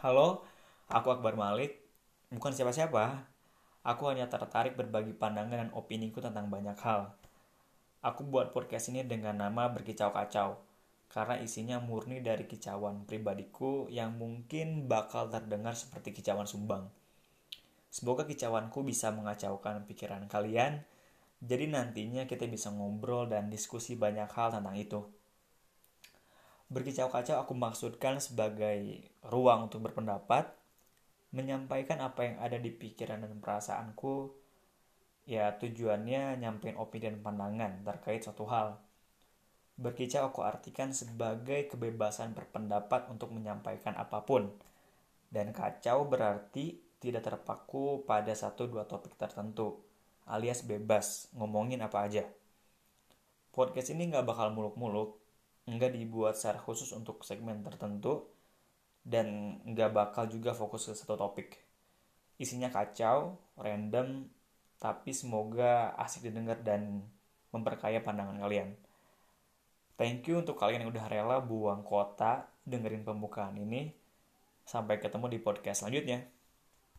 Halo, aku Akbar Malik. Bukan siapa-siapa. Aku hanya tertarik berbagi pandangan dan opiniku tentang banyak hal. Aku buat podcast ini dengan nama Berkicau-Kacau, karena isinya murni dari kicauan pribadiku yang mungkin bakal terdengar seperti kicauan sumbang. Semoga kicauanku bisa mengacaukan pikiran kalian, jadi nantinya kita bisa ngobrol dan diskusi banyak hal tentang itu. Berkicau-kacau aku maksudkan sebagai ruang untuk berpendapat, menyampaikan apa yang ada di pikiran dan perasaanku, ya tujuannya nyampein opini dan pandangan terkait suatu hal. Berkicau aku artikan sebagai kebebasan berpendapat untuk menyampaikan apa pun. Dan kacau berarti tidak terpaku pada satu dua topik tertentu, alias bebas, ngomongin apa aja. Podcast ini nggak bakal muluk-muluk, nggak dibuat secara khusus untuk segmen tertentu dan nggak bakal juga fokus ke satu topik. Isinya kacau, random, tapi semoga asik didengar dan memperkaya pandangan kalian. Thank you untuk kalian yang udah rela buang kota dengerin pembukaan ini. Sampai ketemu di podcast selanjutnya.